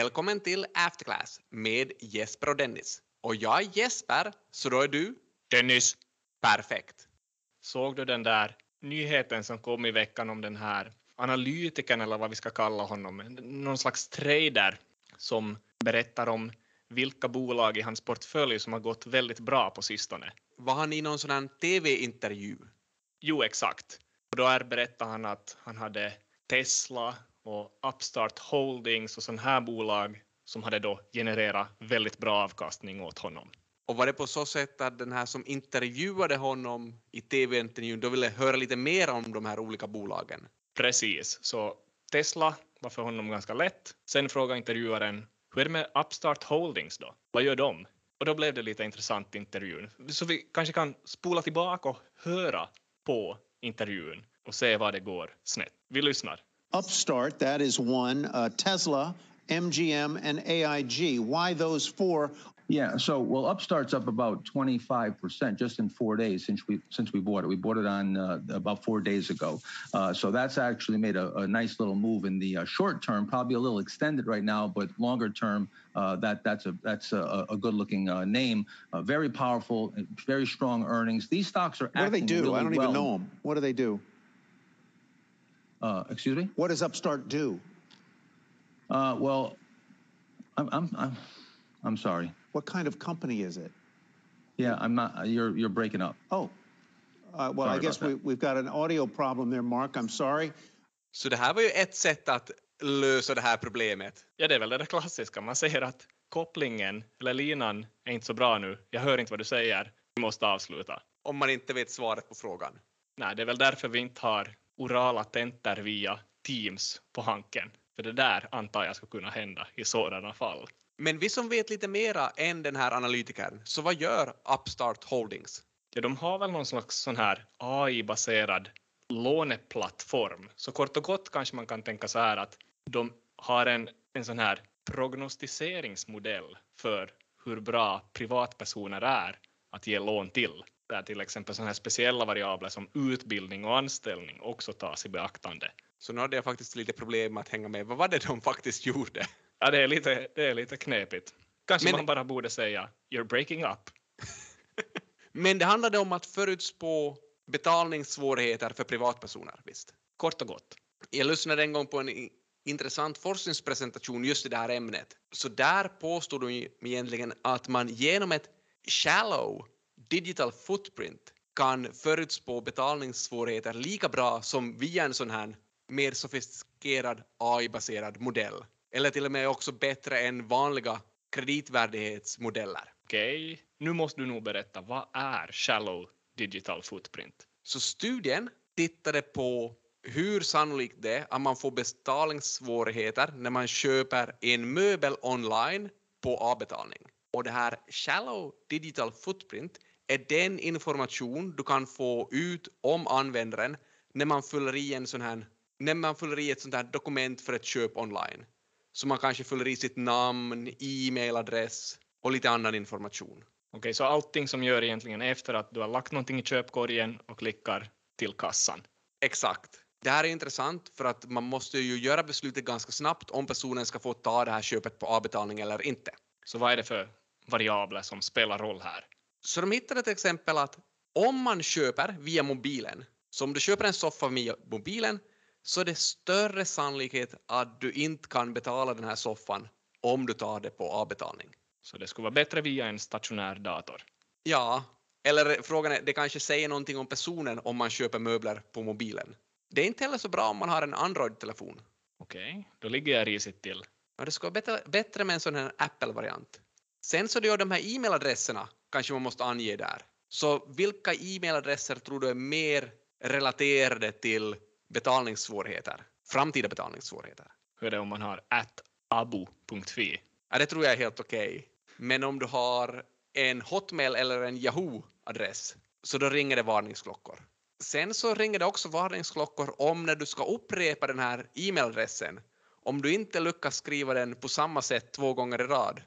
Välkommen till Afterclass med Jesper och Dennis. Och jag är Jesper, så då är du? Dennis, Perfekt. såg du den där nyheten som kom i veckan om den här analytikern eller vad vi ska kalla honom, någon slags trader som berättar om vilka bolag i hans portfölj som har gått väldigt bra på sistone. Var han i någon sån TV-intervju? Jo, exakt. Och då är, berättar han att han hade Tesla och Upstart Holdings och sådana här bolag som hade då genererat väldigt bra avkastning åt honom. Och var det på så sätt att den här som intervjuade honom i TV-intervjun då ville höra lite mer om de här olika bolagen? Precis, så Tesla var för honom ganska lätt. Sen frågade intervjuaren, hur är det med Upstart Holdings då? Vad gör de? Och då blev det lite intressant intervjun. Så vi kanske kan spola tillbaka och höra på intervjun och se vad det går snett. Vi lyssnar. Upstart, that is one. Uh, Tesla, MGM, and AIG. Why those four? Yeah, so well, Upstart's up about 25% just in four days since we since we bought it. We bought it on uh, about four days ago, uh, so that's actually made a, a nice little move in the uh, short term. Probably a little extended right now, but longer term, uh, that that's a that's a, a good looking uh, name. Uh, very powerful, very strong earnings. These stocks are What do they do? really I don't well. even know them. What do they do? Uh, excuse me. What does Upstart do? Uh, well, I'm, I'm I'm I'm sorry. What kind of company is it? Yeah, I'm not. You're you're breaking up. Oh, uh, well, I Sorry guess about we, we've got an audio problem there, Mark. I'm sorry. Så det här var ju ett sätt att lösa det här problemet. Ja, det är väl det klassiska. Man säger att kopplingen eller linan är inte så bra nu. Jag hör inte vad du säger. Vi måste avsluta. Om man inte vet svaret på frågan. Nej, det är väl därför vi inte har orala tentor via Teams på hanken. För det där antar jag ska kunna hända i sådana fall. Men vi som vet lite mera än den här analytikern, så vad gör Upstart Holdings? Ja, de har väl någon slags sån här AI-baserad låneplattform. Så kort och gott kanske man kan tänka så här att de har en, en sån här prognostiseringsmodell för hur bra privatpersoner är att ge lån till. Där till exempel sådana här speciella variabler som utbildning och anställning också tas i beaktande. Så nu hade jag faktiskt lite problem att hänga med. Vad var det de faktiskt gjorde? Ja, det är lite, det är lite knepigt. Kanske Men- man bara borde säga “You're breaking up”. Men det handlade om att förutspå betalningssvårigheter för privatpersoner, visst? Kort och gott. Jag lyssnade en gång på en intressant forskningspresentation just i det här ämnet. Så där påstod de egentligen att man genom ett shallow digital footprint kan förutspå betalningssvårigheter lika bra som via en sån här mer sofistikerad AI-baserad modell. Eller till och med också bättre än vanliga kreditvärdighetsmodeller. Okej, nu måste du nog berätta, vad är shallow digital footprint? Så studien tittade på hur sannolikt det är att man får betalningssvårigheter när man köper en möbel online på avbetalning. Och det här shallow digital footprint är den information du kan få ut om användaren när man fyller i en sån här när man fyller i ett sånt här dokument för ett köp online. Så man kanske fyller i sitt namn, e-mailadress och lite annan information. Okej, så allting som gör egentligen efter att du har lagt någonting i köpkorgen och klickar till kassan. Exakt. Det här är intressant för att man måste ju göra beslutet ganska snabbt om personen ska få ta det här köpet på avbetalning eller inte. Så vad är det för variabler som spelar roll här? Så de hittade till exempel att om man köper via mobilen, så om du köper en soffa via mobilen, så är det större sannolikhet att du inte kan betala den här soffan om du tar det på avbetalning. Så det skulle vara bättre via en stationär dator. Ja, eller frågan är, det kanske säger någonting om personen om man köper möbler på mobilen. Det är inte heller så bra om man har en Android-telefon. Okej, då ligger jag risigt till. Ja, det skulle vara bättre, bättre med en sån här Apple-variant. Sen så då de här e-mailadresserna kanske man måste ange där. Så vilka e-mailadresser tror du är mer relaterade till betalningssvårigheter? Framtida betalningssvårigheter? Hur är det om man har abo.fi? Ja, det tror jag är helt okej. Men om du har en Hotmail eller en Yahoo-adress så då ringer det varningsklockor. Sen så ringer det också varningsklockor om när du ska upprepa den här e-mailadressen. Om du inte lyckas skriva den på samma sätt två gånger i rad.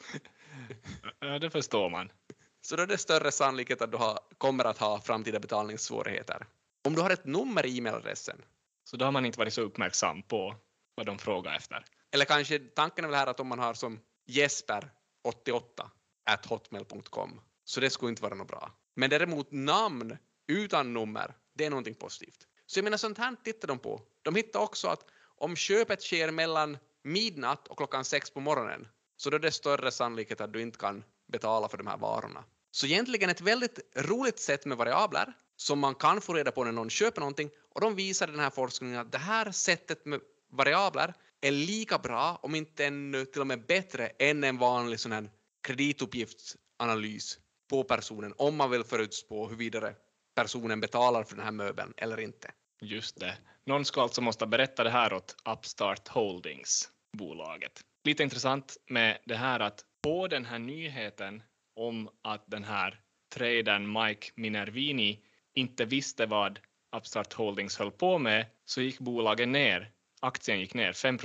Ja, det förstår man. Så då är det större sannolikhet att du har, kommer att ha framtida betalningssvårigheter. Om du har ett nummer i e-mailadressen. Så då har man inte varit så uppmärksam på vad de frågar efter. Eller kanske tanken är väl här att om man har som Jesper88 at hotmail.com så det skulle inte vara något bra. Men däremot namn utan nummer, det är någonting positivt. Så jag menar sånt här tittar de på. De hittar också att om köpet sker mellan midnatt och klockan sex på morgonen så då är det större sannolikhet att du inte kan betala för de här varorna. Så egentligen ett väldigt roligt sätt med variabler som man kan få reda på när någon köper någonting och de visar i den här forskningen att det här sättet med variabler är lika bra, om inte ännu till och med bättre, än en vanlig sån här kredituppgiftsanalys på personen om man vill förutspå huruvida personen betalar för den här möbeln eller inte. Just det. Någon ska alltså måste berätta det här åt Upstart Holdings, bolaget. Lite intressant med det här att på den här nyheten om att den här tradern Mike Minervini inte visste vad Upstart Holdings höll på med så gick bolaget ner. Aktien gick ner 5.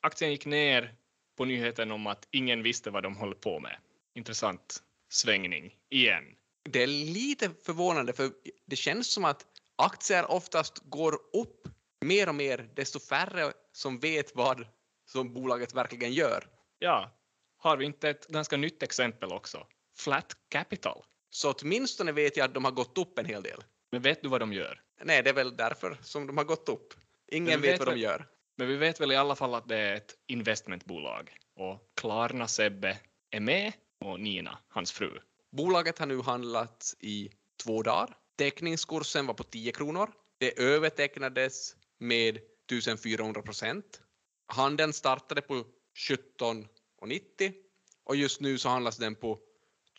Aktien gick ner på nyheten om att ingen visste vad de höll på med. Intressant svängning igen. Det är lite förvånande för det känns som att aktier oftast går upp mer och mer desto färre som vet vad som bolaget verkligen gör. Ja, har vi inte ett ganska nytt exempel också? Flat Capital. Så åtminstone vet jag att de har gått upp en hel del. Men vet du vad de gör? Nej, det är väl därför som de har gått upp. Ingen vet, vet vad de väl- gör. Men vi vet väl i alla fall att det är ett investmentbolag och Klarna Sebbe är med och Nina, hans fru. Bolaget har nu handlat i två dagar. Teckningskursen var på 10 kronor. Det övertecknades med 1400 procent. Handeln startade på 17,90 och just nu så handlas den på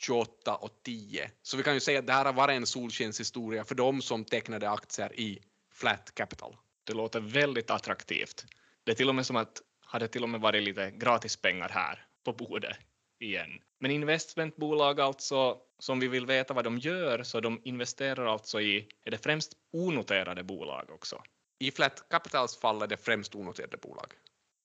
28,10. Så vi kan ju säga att det här har varit en solskenshistoria för de som tecknade aktier i Flat Capital. Det låter väldigt attraktivt. Det är till och med som att hade till och med varit lite gratispengar här på bordet igen. Men investmentbolag alltså, som vi vill veta vad de gör, så de investerar alltså i, är det främst onoterade bolag också? I Flat Capitals fall är det främst onoterade bolag.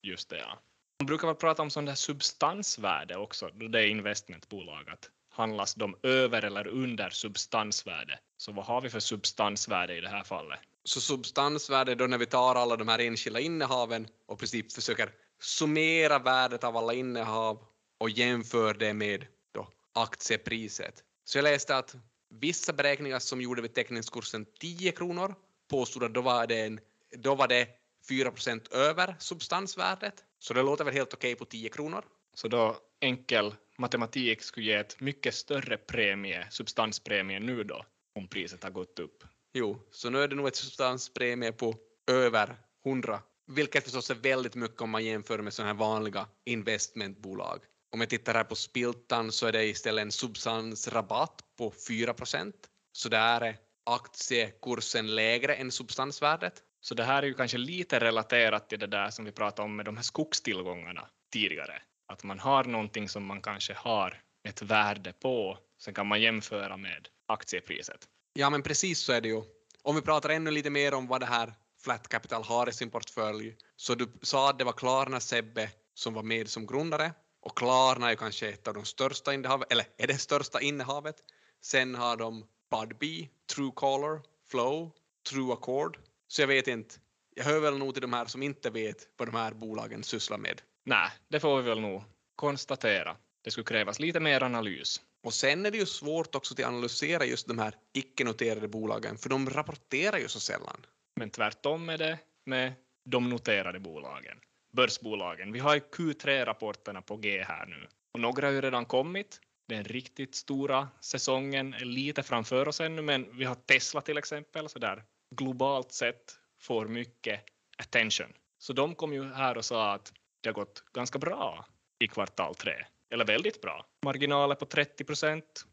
Just det, ja. Man brukar väl prata om sån där substansvärde också, då det är investmentbolag, handlas de över eller under substansvärde? Så vad har vi för substansvärde i det här fallet? Så substansvärde då när vi tar alla de här enskilda innehaven och i princip försöker summera värdet av alla innehav och jämför det med då aktiepriset. Så jag läste att vissa beräkningar som gjorde vid teckningskursen 10 kronor påstod att då var det, en, då var det 4 procent över substansvärdet. Så det låter väl helt okej på 10 kronor. Så då enkel matematik skulle ge ett mycket större premie, substanspremie nu då, om priset har gått upp. Jo, så nu är det nog ett substanspremie på över 100, vilket förstås är väldigt mycket om man jämför med sådana här vanliga investmentbolag. Om jag tittar här på Spiltan så är det istället en substansrabatt på 4 procent. Så där är aktiekursen lägre än substansvärdet. Så det här är ju kanske lite relaterat till det där som vi pratade om med de här skogstillgångarna tidigare. Att man har någonting som man kanske har ett värde på, sen kan man jämföra med aktiepriset. Ja, men precis så är det ju. Om vi pratar ännu lite mer om vad det här Flat Capital har i sin portfölj. Så du sa att det var Klarna Sebbe som var med som grundare och Klarna är ju kanske ett av de största innehaven, eller är det största innehavet. Sen har de Budbee, Truecaller, Flow, True Accord. Så jag vet inte. Jag hör väl nog till de här som inte vet vad de här bolagen sysslar med. Nej, det får vi väl nog konstatera. Det skulle krävas lite mer analys. Och sen är det ju svårt också att analysera just de här icke-noterade bolagen, för de rapporterar ju så sällan. Men tvärtom är det med de noterade bolagen, börsbolagen. Vi har ju Q3-rapporterna på G här nu och några har ju redan kommit. Den riktigt stora säsongen är lite framför oss ännu, men vi har Tesla till exempel, så där globalt sett får mycket attention. Så de kom ju här och sa att det har gått ganska bra i kvartal tre, eller väldigt bra. Marginaler på 30 procent,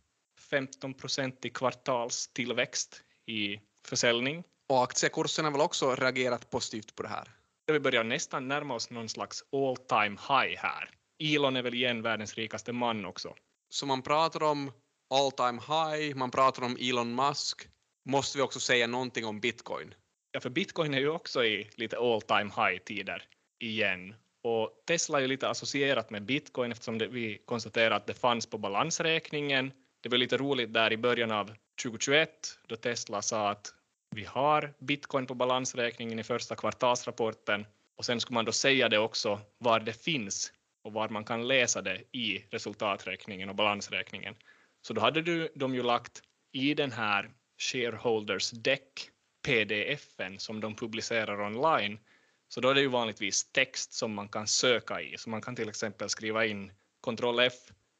15 procent i kvartalstillväxt i försäljning Och aktiekursen har väl också reagerat positivt på det här. vi börjar nästan närma oss någon slags all time high här. Elon är väl igen världens rikaste man också. Så man pratar om all time high, man pratar om Elon Musk. Måste vi också säga någonting om bitcoin? Ja, för bitcoin är ju också i lite all time high tider igen. Och Tesla är ju lite associerat med bitcoin eftersom det, vi konstaterar att det fanns på balansräkningen. Det var lite roligt där i början av 2021 då Tesla sa att vi har bitcoin på balansräkningen i första kvartalsrapporten Och sen skulle man då säga det också var det finns och var man kan läsa det i resultaträkningen och balansräkningen. Så då hade du, de ju lagt i den här shareholders deck pdf-en som de publicerar online, så då är det ju vanligtvis text som man kan söka i. Så man kan till exempel skriva in Ctrl F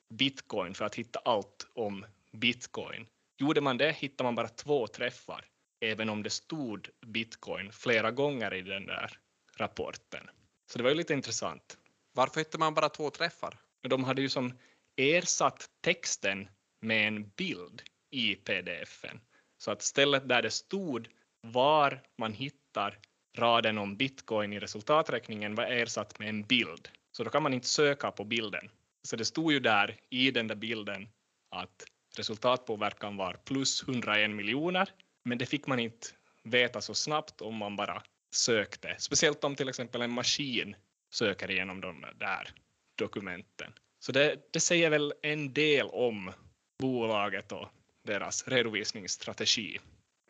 bitcoin för att hitta allt om bitcoin. Gjorde man det hittade man bara två träffar, även om det stod bitcoin flera gånger i den där rapporten. Så det var ju lite intressant. Varför hittade man bara två träffar? De hade ju som ersatt texten med en bild i pdf-en. Så att stället där det stod var man hittar raden om bitcoin i resultaträkningen var ersatt med en bild. Så då kan man inte söka på bilden. Så det stod ju där i den där bilden att resultatpåverkan var plus 101 miljoner, men det fick man inte veta så snabbt om man bara sökte. Speciellt om till exempel en maskin söker igenom de där dokumenten. Så det, det säger väl en del om bolaget och deras redovisningsstrategi.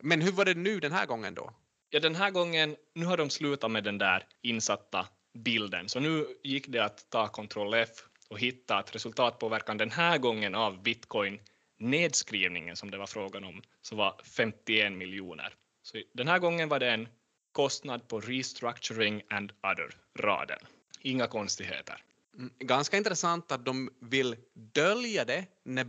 Men hur var det nu den här gången då? Ja, den här gången, nu har de slutat med den där insatta bilden, så nu gick det att ta Ctrl F och hitta att resultatpåverkan den här gången av bitcoin nedskrivningen som det var frågan om så var 51 miljoner. Så den här gången var det en kostnad på restructuring and other raden. Inga konstigheter. Mm, ganska intressant att de vill dölja det när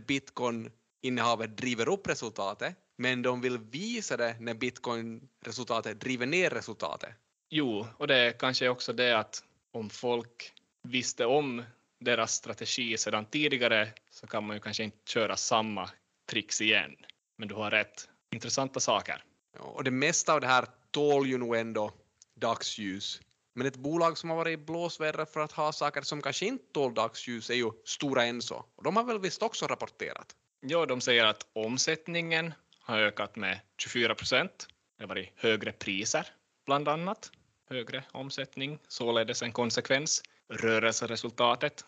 bitcoin-innehavet driver upp resultatet, men de vill visa det när bitcoin-resultatet driver ner resultatet. Jo, och det är kanske också det att om folk visste om deras strategi sedan tidigare så kan man ju kanske inte köra samma tricks igen. Men du har rätt. Intressanta saker. Och det mesta av det här tål ju nog ändå dagsljus. Men ett bolag som har varit i blåsväder för att ha saker som kanske inte tål dagsljus är ju Stora Enso. Och de har väl visst också rapporterat? Ja, de säger att omsättningen har ökat med 24 procent. Det har varit högre priser, bland annat. Högre omsättning, således en konsekvens. Rörelseresultatet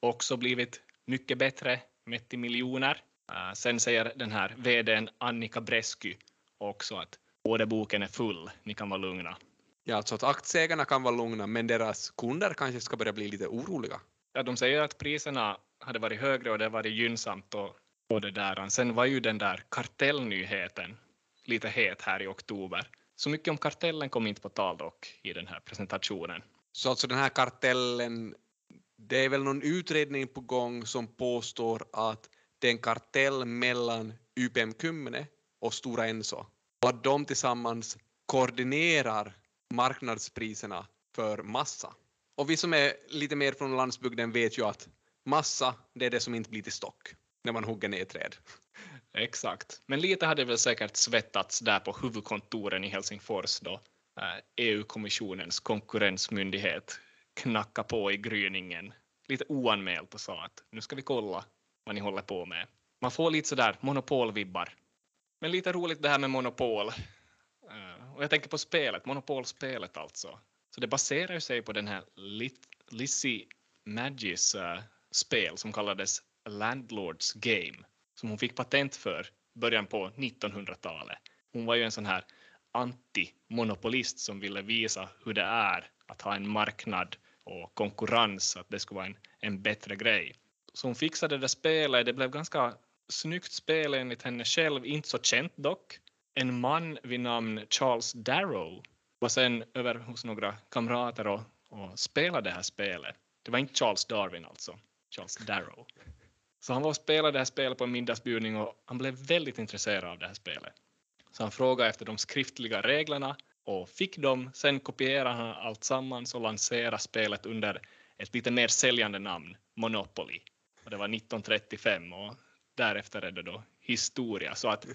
också blivit mycket bättre, mätt i miljoner. Uh, sen säger den här vdn Annika Bresky också att orderboken är full, ni kan vara lugna. Ja, alltså att aktieägarna kan vara lugna, men deras kunder kanske ska börja bli lite oroliga. Ja, de säger att priserna hade varit högre och det varit gynnsamt och, och det där. Sen var ju den där kartellnyheten lite het här i oktober. Så mycket om kartellen kom inte på tal dock i den här presentationen. Så alltså den här kartellen, det är väl någon utredning på gång som påstår att det är en kartell mellan UPM Kymmene och Stora Enso och att de tillsammans koordinerar marknadspriserna för massa. Och vi som är lite mer från landsbygden vet ju att massa, det är det som inte blir till stock när man hugger ner träd. Exakt. Men lite hade väl säkert svettats där på huvudkontoren i Helsingfors då eh, e EU-kommissionens konkurrensmyndighet knackade på i gryningen lite oanmält och sa att nu ska vi kolla vad ni håller på med. Man får lite sådär monopolvibbar. Men lite roligt det här med monopol. Eh, och jag tänker på spelet, monopolspelet alltså. Så det baserar sig på den här Lizzie Magis eh, spel som kallades Landlords Game som hon fick patent för början på 1900-talet. Hon var ju en sån här antimonopolist som ville visa hur det är att ha en marknad och konkurrens, att det skulle vara en, en bättre grej. Så hon fixade det där spelet, det blev ganska snyggt spel enligt henne själv, inte så känt dock. En man vid namn Charles Darrow var sen över hos några kamrater och, och spelade det här spelet. Det var inte Charles Darwin alltså, Charles Darrow. Så han var och spelade det här spelet på en middagsbjudning och han blev väldigt intresserad av det här spelet. Så han frågade efter de skriftliga reglerna och fick dem. Sen kopierade han allt sammans och lanserade spelet under ett lite mer säljande namn, Monopoly. Och det var 1935 och därefter är det då historia. Så att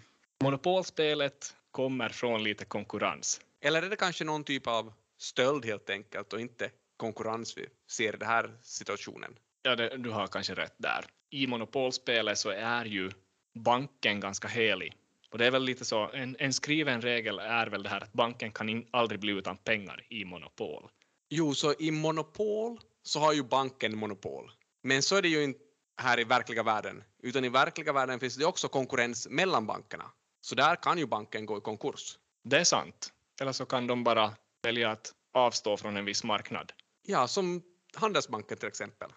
monopolspelet kommer från lite konkurrens. Eller är det kanske någon typ av stöld helt enkelt och inte konkurrens vi ser i den här situationen? Ja, det, du har kanske rätt där. I monopolspelet så är ju banken ganska helig och det är väl lite så, en, en skriven regel är väl det här att banken kan in, aldrig bli utan pengar i monopol. Jo, så i monopol så har ju banken monopol. Men så är det ju inte här i verkliga världen, utan i verkliga världen finns det också konkurrens mellan bankerna. Så där kan ju banken gå i konkurs. Det är sant. Eller så kan de bara välja att avstå från en viss marknad. Ja, som Handelsbanken till exempel.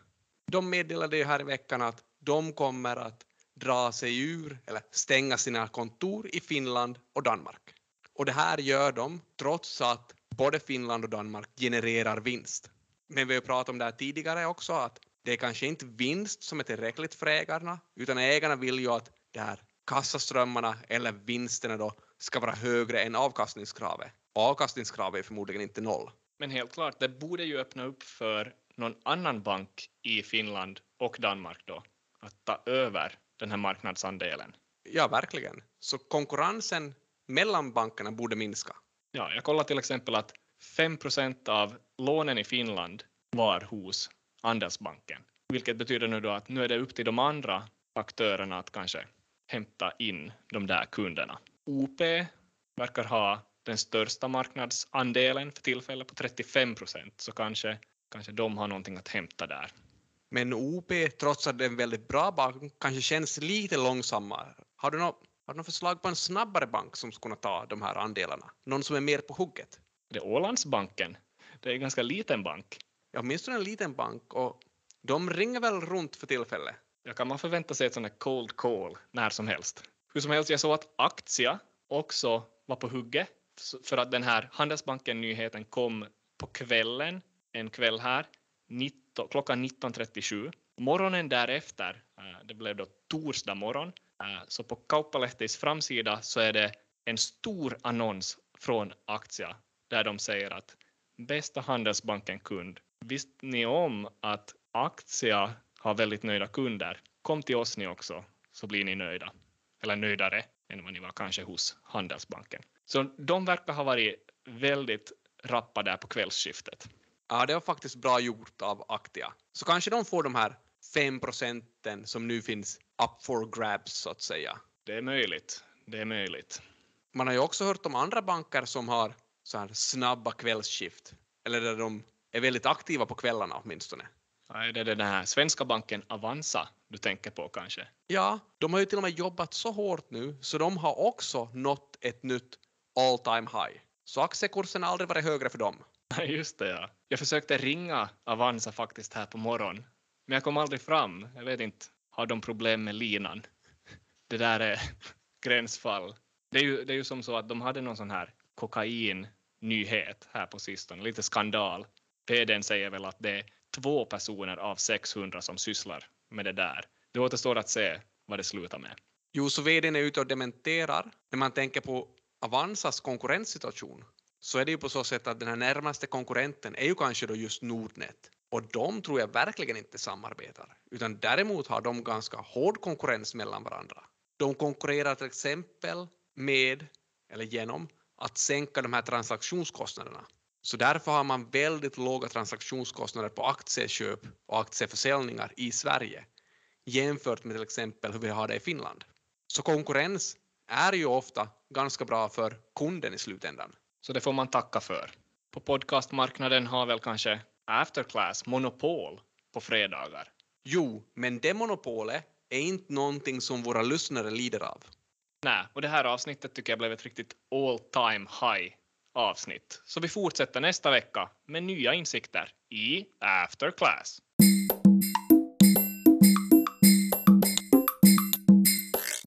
De meddelade ju här i veckan att de kommer att dra sig ur eller stänga sina kontor i Finland och Danmark. Och det här gör de trots att både Finland och Danmark genererar vinst. Men vi har pratat om det här tidigare också att det är kanske inte vinst som är tillräckligt för ägarna utan ägarna vill ju att det här kassaströmmarna eller vinsterna då ska vara högre än avkastningskravet. Avkastningskravet är förmodligen inte noll. Men helt klart, det borde ju öppna upp för någon annan bank i Finland och Danmark då att ta över den här marknadsandelen. Ja, verkligen. Så konkurrensen mellan bankerna borde minska. Ja, jag kollar till exempel att 5 procent av lånen i Finland var hos Andelsbanken, vilket betyder nu då att nu är det upp till de andra aktörerna att kanske hämta in de där kunderna. OP verkar ha den största marknadsandelen för tillfället på 35 procent, så kanske, kanske de har någonting att hämta där. Men OP, trots att det är en väldigt bra bank, kanske känns lite långsammare. Har du något, har du något förslag på en snabbare bank som skulle kunna ta de här andelarna? Någon som är mer på hugget? Det är Ålandsbanken. Det är en ganska liten bank. Ja, åtminstone en liten bank och de ringer väl runt för tillfället. Ja, kan man förvänta sig ett sånt här cold call när som helst? Hur som helst, jag såg att Aktia också var på hugget för att den här Handelsbanken-nyheten kom på kvällen, en kväll här, 19, klockan 19.37. Morgonen därefter, eh, det blev då torsdag morgon, eh, så på Kauppalehtis framsida så är det en stor annons från Aktia där de säger att bästa Handelsbanken-kund, visste ni om att Aktia har väldigt nöjda kunder? Kom till oss ni också så blir ni nöjda. Eller nöjdare än vad ni var kanske hos Handelsbanken. Så de verkar ha varit väldigt rappa där på kvällsskiftet. Ja, det var faktiskt bra gjort av Aktia. Så kanske de får de här 5 procenten som nu finns up for grabs så att säga. Det är möjligt. Det är möjligt. Man har ju också hört om andra banker som har så här snabba kvällsskift. Eller där de är väldigt aktiva på kvällarna åtminstone. Nej, det är den här svenska banken Avanza du tänker på kanske? Ja, de har ju till och med jobbat så hårt nu så de har också nått ett nytt all time high. Så aktiekursen har aldrig varit högre för dem. Just det, ja. Jag försökte ringa Avanza faktiskt här på morgonen, men jag kom aldrig fram. Jag vet inte, har de problem med linan? Det där är gränsfall. Det är ju, det är ju som så att de hade någon sån här kokainnyhet här på sistone, lite skandal. PDn säger väl att det är två personer av 600 som sysslar med det där. Det återstår att se vad det slutar med. Jo, så vdn är ute och dementerar. När man tänker på Avanzas konkurrenssituation så är det ju på så sätt att den här närmaste konkurrenten är ju kanske då just Nordnet. Och de tror jag verkligen inte samarbetar, utan däremot har de ganska hård konkurrens mellan varandra. De konkurrerar till exempel med, eller genom, att sänka de här transaktionskostnaderna. Så därför har man väldigt låga transaktionskostnader på aktieköp och aktieförsäljningar i Sverige jämfört med till exempel hur vi har det i Finland. Så konkurrens är ju ofta ganska bra för kunden i slutändan. Så det får man tacka för. På podcastmarknaden har väl kanske Afterclass monopol på fredagar? Jo, men det monopolet är inte någonting som våra lyssnare lider av. Nej, och det här avsnittet tycker jag blev ett riktigt all time high avsnitt. Så vi fortsätter nästa vecka med nya insikter i Afterclass.